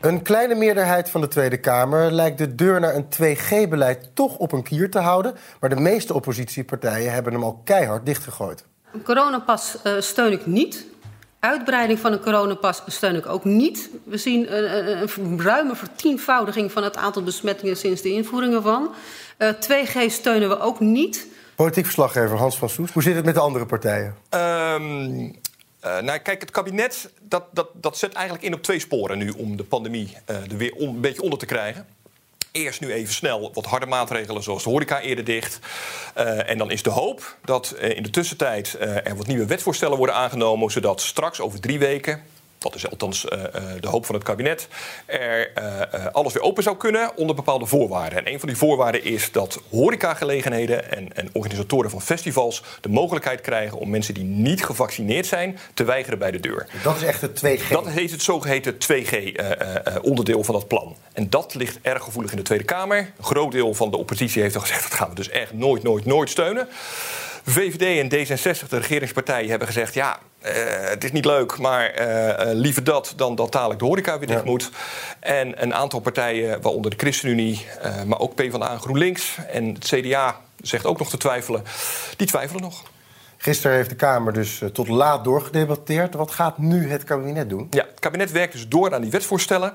Een kleine meerderheid van de Tweede Kamer lijkt de deur naar een 2G-beleid toch op een kier te houden. Maar de meeste oppositiepartijen hebben hem al keihard dichtgegooid. Een coronapas uh, steun ik niet. Uitbreiding van een coronapas steun ik ook niet. We zien een, een, een ruime vertienvoudiging van het aantal besmettingen sinds de invoering ervan. Uh, 2G steunen we ook niet. Politiek verslaggever Hans van Soes. Hoe zit het met de andere partijen? Um, uh, nou, kijk, het kabinet dat, dat, dat zet eigenlijk in op twee sporen nu om de pandemie uh, er weer een beetje onder te krijgen. Eerst nu even snel wat harde maatregelen, zoals de horeca eerder dicht. Uh, en dan is de hoop dat in de tussentijd er wat nieuwe wetvoorstellen worden aangenomen, zodat straks over drie weken, dat is althans uh, de hoop van het kabinet, er uh, alles weer open zou kunnen onder bepaalde voorwaarden. En een van die voorwaarden is dat horecagelegenheden en, en organisatoren van festivals de mogelijkheid krijgen om mensen die niet gevaccineerd zijn te weigeren bij de deur. Dat is echt het 2G. Dat heet het zogeheten 2G-onderdeel van dat plan. En dat ligt erg gevoelig in de Tweede Kamer. Een groot deel van de oppositie heeft al gezegd dat gaan we dus echt nooit, nooit, nooit steunen. VVD en D66, de regeringspartijen, hebben gezegd: ja, uh, het is niet leuk, maar uh, liever dat dan dat dadelijk de horeca weer dicht ja. moet. En een aantal partijen, waaronder de ChristenUnie, uh, maar ook PvdA en GroenLinks en het CDA zegt ook nog te twijfelen, die twijfelen nog. Gisteren heeft de Kamer dus tot laat doorgedebatteerd. Wat gaat nu het kabinet doen? Ja, het kabinet werkt dus door aan die wetsvoorstellen.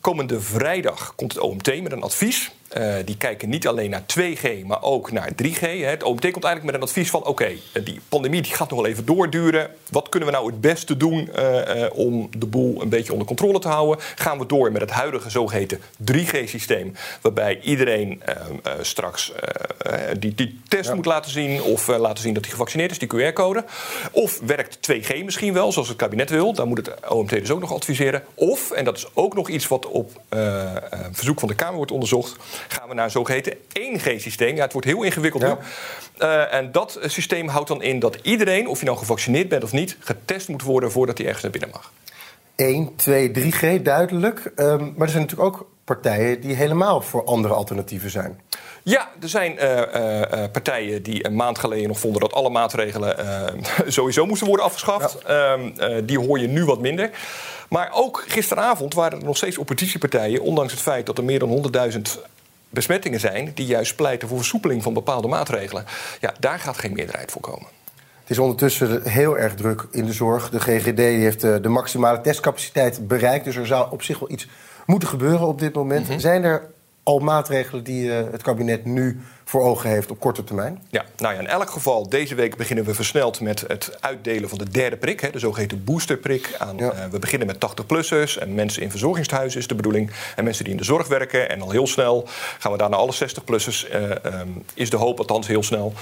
Komende vrijdag komt het OMT met een advies. Uh, die kijken niet alleen naar 2G, maar ook naar 3G. Het OMT komt eigenlijk met een advies van... oké, okay, die pandemie die gaat nog wel even doorduren. Wat kunnen we nou het beste doen uh, om de boel een beetje onder controle te houden? Gaan we door met het huidige zogeheten 3G-systeem... waarbij iedereen straks die, die test ja. moet laten zien... of laten zien dat hij gevaccineerd is, die QR-code. Of werkt 2G misschien wel, zoals het kabinet wil. Dan moet het OMT dus ook nog adviseren. Of, en dat is ook nog iets wat op verzoek van de Kamer wordt onderzocht gaan we naar een zogeheten 1G-systeem. Ja, het wordt heel ingewikkeld ja. nu. Uh, en dat systeem houdt dan in dat iedereen, of je nou gevaccineerd bent of niet, getest moet worden voordat hij ergens naar binnen mag. 1, 2, 3G, duidelijk. Um, maar er zijn natuurlijk ook partijen die helemaal voor andere alternatieven zijn. Ja, er zijn uh, uh, partijen die een maand geleden nog vonden dat alle maatregelen sowieso moesten worden afgeschaft. Ja. Um, die hoor je nu wat minder. Maar ook gisteravond waren er nog steeds oppositiepartijen, ondanks het feit dat er meer dan 100.000 besmettingen zijn die juist pleiten voor versoepeling van bepaalde maatregelen. Ja, daar gaat geen meerderheid voor komen. Het is ondertussen heel erg druk in de zorg. De GGD heeft de maximale testcapaciteit bereikt. Dus er zou op zich wel iets moeten gebeuren op dit moment. Mm-hmm. Zijn er al maatregelen die uh, het kabinet nu voor ogen heeft op korte termijn? Ja, nou ja, in elk geval, deze week beginnen we versneld met het uitdelen van de derde prik, hè, de zogeheten boosterprik. Aan, ja. uh, we beginnen met 80-plussers en mensen in verzorgingshuizen is de bedoeling. En mensen die in de zorg werken. En al heel snel gaan we daar naar alle 60-plussers, uh, um, is de hoop althans heel snel,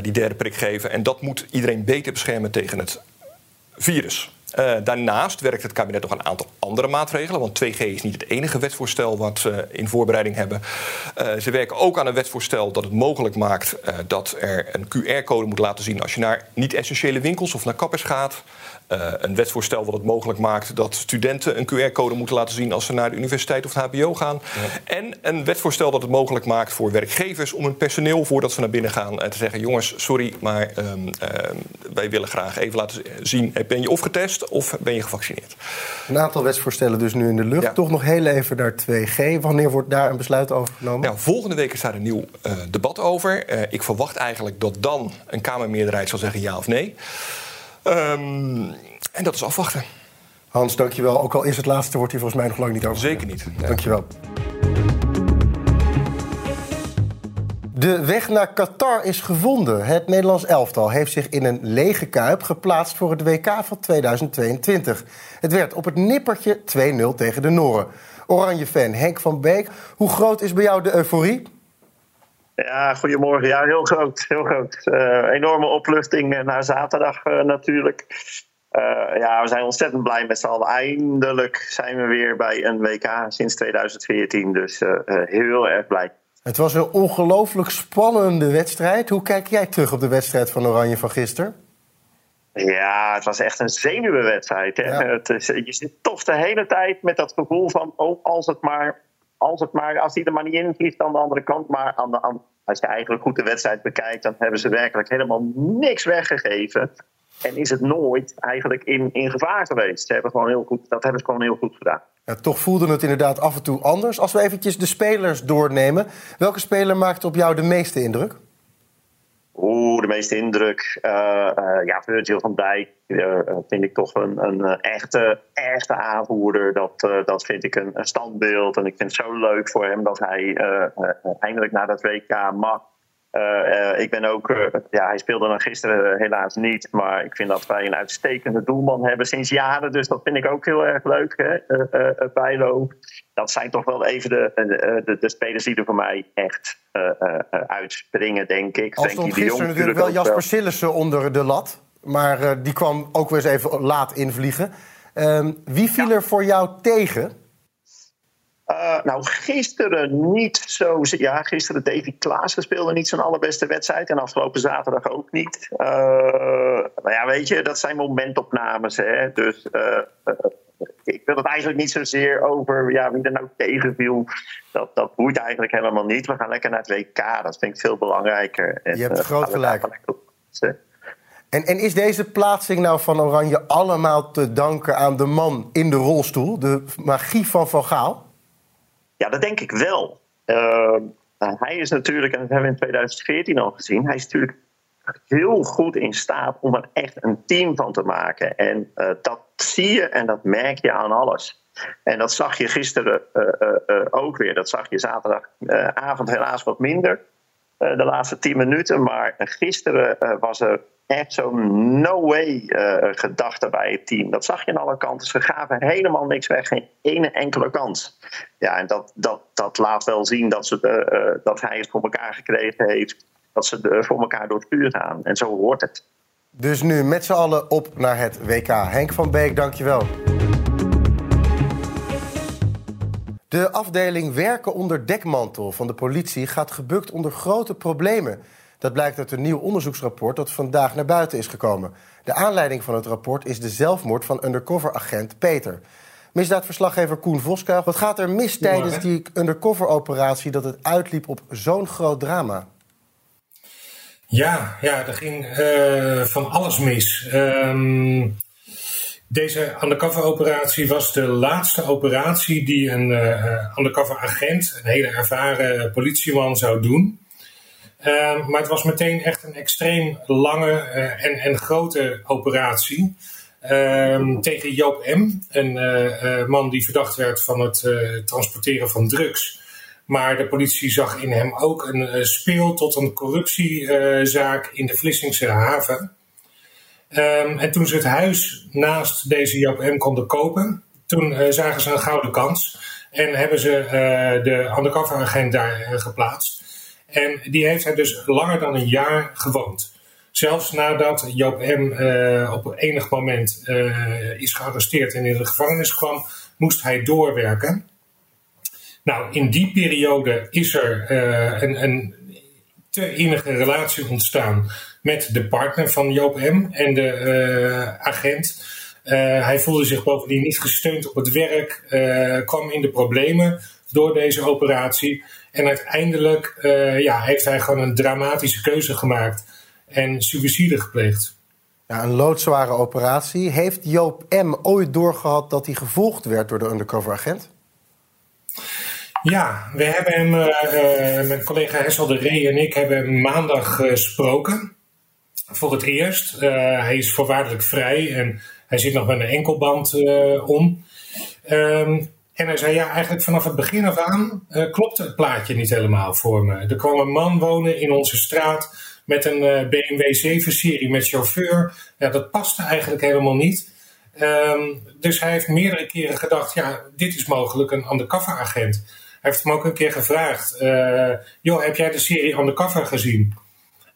die derde prik geven. En dat moet iedereen beter beschermen tegen het virus. Uh, daarnaast werkt het kabinet nog een aantal andere maatregelen. Want 2G is niet het enige wetsvoorstel wat ze in voorbereiding hebben. Uh, ze werken ook aan een wetsvoorstel dat het mogelijk maakt uh, dat er een QR-code moet laten zien als je naar niet-essentiële winkels of naar kappers gaat. Uh, een wetsvoorstel wat het mogelijk maakt dat studenten een QR-code moeten laten zien als ze naar de universiteit of het HBO gaan. Ja. En een wetsvoorstel dat het mogelijk maakt voor werkgevers om hun personeel voordat ze naar binnen gaan te zeggen: jongens, sorry, maar um, uh, wij willen graag even laten zien: ben je of getest of ben je gevaccineerd? Een aantal wetsvoorstellen dus nu in de lucht. Ja. Toch nog heel even naar 2G. Wanneer wordt daar een besluit over genomen? Nou, volgende week is daar een nieuw uh, debat over. ik verwacht eigenlijk dat dan een Kamermeerderheid zal zeggen ja of nee. Um, en dat is afwachten. Hans, dankjewel. Ook al is het laatste, wordt hier volgens mij nog lang niet over. Zeker niet. Ja. Dankjewel. De weg naar Qatar is gevonden. Het Nederlands elftal heeft zich in een lege kuip geplaatst voor het WK van 2022. Het werd op het nippertje 2-0 tegen de Noren. Oranje-fan Henk van Beek, hoe groot is bij jou de euforie? Ja, goedemorgen. Ja, heel groot. Heel groot. Uh, enorme opluchting na zaterdag uh, natuurlijk. ja, we zijn ontzettend blij met z'n allen. Eindelijk zijn we weer bij een WK sinds 2014. Dus heel erg blij. Het was een ongelooflijk spannende wedstrijd. Hoe kijk jij terug op de wedstrijd van Oranje van gisteren? Ja, het was echt een zenuwenwedstrijd. Hè? Het is, je zit toch de hele tijd met dat gevoel van... oh, als het maar, als, het maar, als die er maar niet in vliegt aan de andere kant... maar aan de, als je eigenlijk goed de wedstrijd bekijkt... dan hebben ze werkelijk helemaal niks weggegeven. En is het nooit eigenlijk in, in gevaar geweest. Ze hebben gewoon heel goed, dat hebben ze gewoon heel goed gedaan. Ja, toch voelde het inderdaad af en toe anders. Als we eventjes de spelers doornemen. Welke speler maakte op jou de meeste indruk? De meeste indruk. Uh, uh, ja, Virgil van Dijk uh, vind ik toch een, een echte, echte aanvoerder. Dat, dat vind ik een, een, standbeeld. En ik vind het zo leuk voor hem dat hij eindelijk naar dat WK mag. Uh, ik ben ook, uh, ja, hij speelde dan gisteren helaas niet, maar ik vind dat wij een uitstekende doelman hebben sinds jaren, dus dat vind ik ook heel erg leuk, hè, uh, Bijlo. Dat zijn toch wel even de, de, de, spelers die er voor mij echt uitspringen, denk ik. Als stond gisteren natuurlijk wel Jasper Sillissen onder de lat, maar die kwam ook weer eens even laat invliegen. Ehm, wie viel er voor jou tegen? Uh, nou, gisteren niet zo. Ja, gisteren Davy Klaassen speelde niet zijn allerbeste wedstrijd. En afgelopen zaterdag ook niet. Uh, nou ja, weet je, dat zijn momentopnames. Hè? Dus uh, ik wil het eigenlijk niet zozeer over ja, wie er nou tegenviel. Dat, dat boeit eigenlijk helemaal niet. We gaan lekker naar het WK. Dat vind ik veel belangrijker. Je hebt groot gelijk. En, en is deze plaatsing nou van Oranje allemaal te danken aan de man in de rolstoel? De magie van Van Gaal? Ja, dat denk ik wel. Uh, hij is natuurlijk, en dat hebben we in 2014 al gezien, hij is natuurlijk heel goed in staat om er echt een team van te maken. En uh, dat zie je en dat merk je aan alles. En dat zag je gisteren uh, ook weer. Dat zag je zaterdagavond helaas wat minder. de laatste tien minuten. Maar gisteren was er echt zo'n no-way uh, gedachte bij het team. Dat zag je aan alle kanten. Ze gaven helemaal niks weg, geen ene enkele kans. Ja, en dat, dat, dat laat wel zien dat, ze de, uh, dat hij het voor elkaar gekregen heeft. Dat ze de, voor elkaar door het vuur gaan. En zo hoort het. Dus nu met z'n allen op naar het WK. Henk van Beek, dankjewel. De afdeling werken onder dekmantel van de politie gaat gebukt onder grote problemen. Dat blijkt uit een nieuw onderzoeksrapport dat vandaag naar buiten is gekomen. De aanleiding van het rapport is de zelfmoord van undercover-agent Peter. Misdaadverslaggever Koen Voskuil. Wat gaat er mis tijdens die undercover-operatie dat het uitliep op zo'n groot drama? Ja, ja er ging uh, van alles mis. Um, deze undercover-operatie was de laatste operatie die een uh, undercover-agent, een hele ervaren politieman, zou doen. Ehm, maar het was meteen echt een extreem lange uh, en, en grote operatie. Um, tegen Joop M., een uh, man die verdacht werd van het transporteren van drugs. Maar de politie zag in hem ook een speel tot een corruptiezaak in de Vlissingse haven. Um, en toen ze het huis naast deze Joop M. konden kopen, toen zagen ze een gouden kans. En hebben ze de undercover agent daar geplaatst. En die heeft hij dus langer dan een jaar gewoond. Zelfs nadat Joop M. Uh, op enig moment uh, is gearresteerd en in de gevangenis kwam, moest hij doorwerken. Nou, in die periode is er uh, een, een te innige relatie ontstaan met de partner van Joop M. en de agent. hij voelde zich bovendien niet gesteund op het werk, kwam in de problemen door deze operatie. En uiteindelijk uh, ja, heeft hij gewoon een dramatische keuze gemaakt en suïcide gepleegd. Ja, een loodzware operatie. Heeft Joop M. ooit doorgehad dat hij gevolgd werd door de undercover agent? Ja, we hebben hem, uh, mijn collega Hessel de Ree en ik hebben hem maandag gesproken. Voor het eerst. Uh, hij is voorwaardelijk vrij en hij zit nog met een enkelband om. Um, en hij zei, ja, eigenlijk vanaf het begin af aan uh, klopte het plaatje niet helemaal voor me. Er kwam een man wonen in onze straat met een uh, BMW 7-serie met chauffeur. Ja, dat paste eigenlijk helemaal niet. Um, dus hij heeft meerdere keren gedacht, ja, dit is mogelijk een undercover agent. Hij heeft hem ook een keer gevraagd, uh, joh, heb jij de serie Undercover gezien?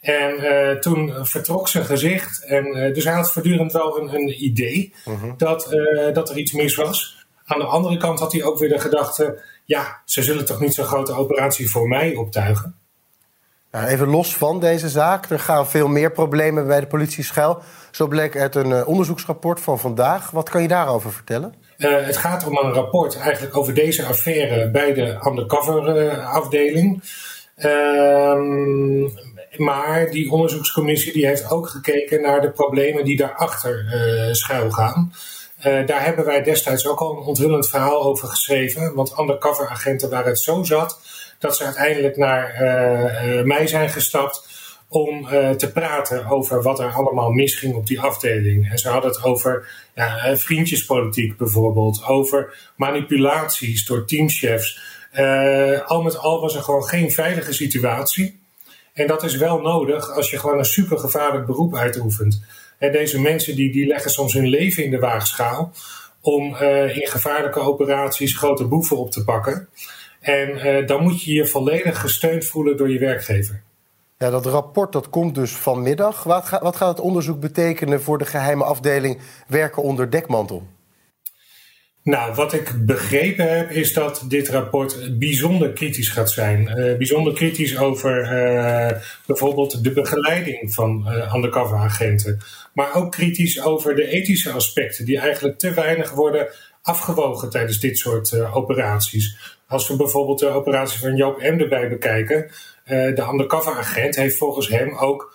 En uh, toen vertrok zijn gezicht. En, uh, dus hij had voortdurend wel een, een idee uh-huh. dat, dat er iets mis was. Aan de andere kant had hij ook weer de gedachte: ja, ze zullen toch niet zo'n grote operatie voor mij optuigen. Nou, even los van deze zaak, er gaan veel meer problemen bij de politie schuil. Zo bleek uit een onderzoeksrapport van vandaag. Wat kan je daarover vertellen? het gaat om een rapport eigenlijk over deze affaire bij de undercover afdeling. Ehm maar die onderzoekscommissie die heeft ook gekeken naar de problemen die daarachter schuil gaan. Uh, daar hebben wij destijds ook al een onthullend verhaal over geschreven. Want undercover agenten waren het zo zat dat ze uiteindelijk naar uh, mij zijn gestapt om te praten over wat er allemaal misging op die afdeling. En ze hadden het over ja, vriendjespolitiek bijvoorbeeld, over manipulaties door teamchefs. al met al was er gewoon geen veilige situatie. En dat is wel nodig als je gewoon een supergevaarlijk beroep uitoefent. En deze mensen die, die leggen soms hun leven in de waagschaal om uh, in gevaarlijke operaties grote boeven op te pakken. En uh, dan moet je je volledig gesteund voelen door je werkgever. Ja, dat rapport dat komt dus vanmiddag. Wat, wat gaat het onderzoek betekenen voor de geheime afdeling werken onder dekmantel? Nou, wat ik begrepen heb is dat dit rapport bijzonder kritisch gaat zijn. Uh, bijzonder kritisch over uh, bijvoorbeeld de begeleiding van uh, undercover agenten. Maar ook kritisch over de ethische aspecten die eigenlijk te weinig worden afgewogen tijdens dit soort operaties. Als we bijvoorbeeld de operatie van Joop M. erbij bekijken. de undercover agent heeft volgens hem ook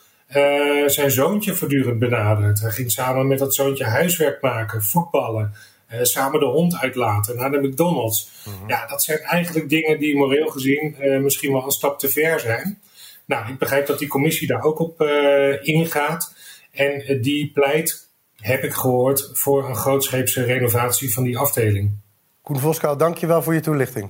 zijn zoontje voortdurend benaderd. Hij ging samen met dat zoontje huiswerk maken, voetballen. Uh, samen de hond uitlaten naar de McDonald's. Mhm. Ja, dat zijn eigenlijk dingen die moreel gezien uh, misschien wel een stap te ver zijn. Nou, ik begrijp dat die commissie daar ook op uh, ingaat. En die pleit, heb ik gehoord, voor een grootscheepse renovatie van die afdeling. Koen Voskou, dankjewel voor je toelichting.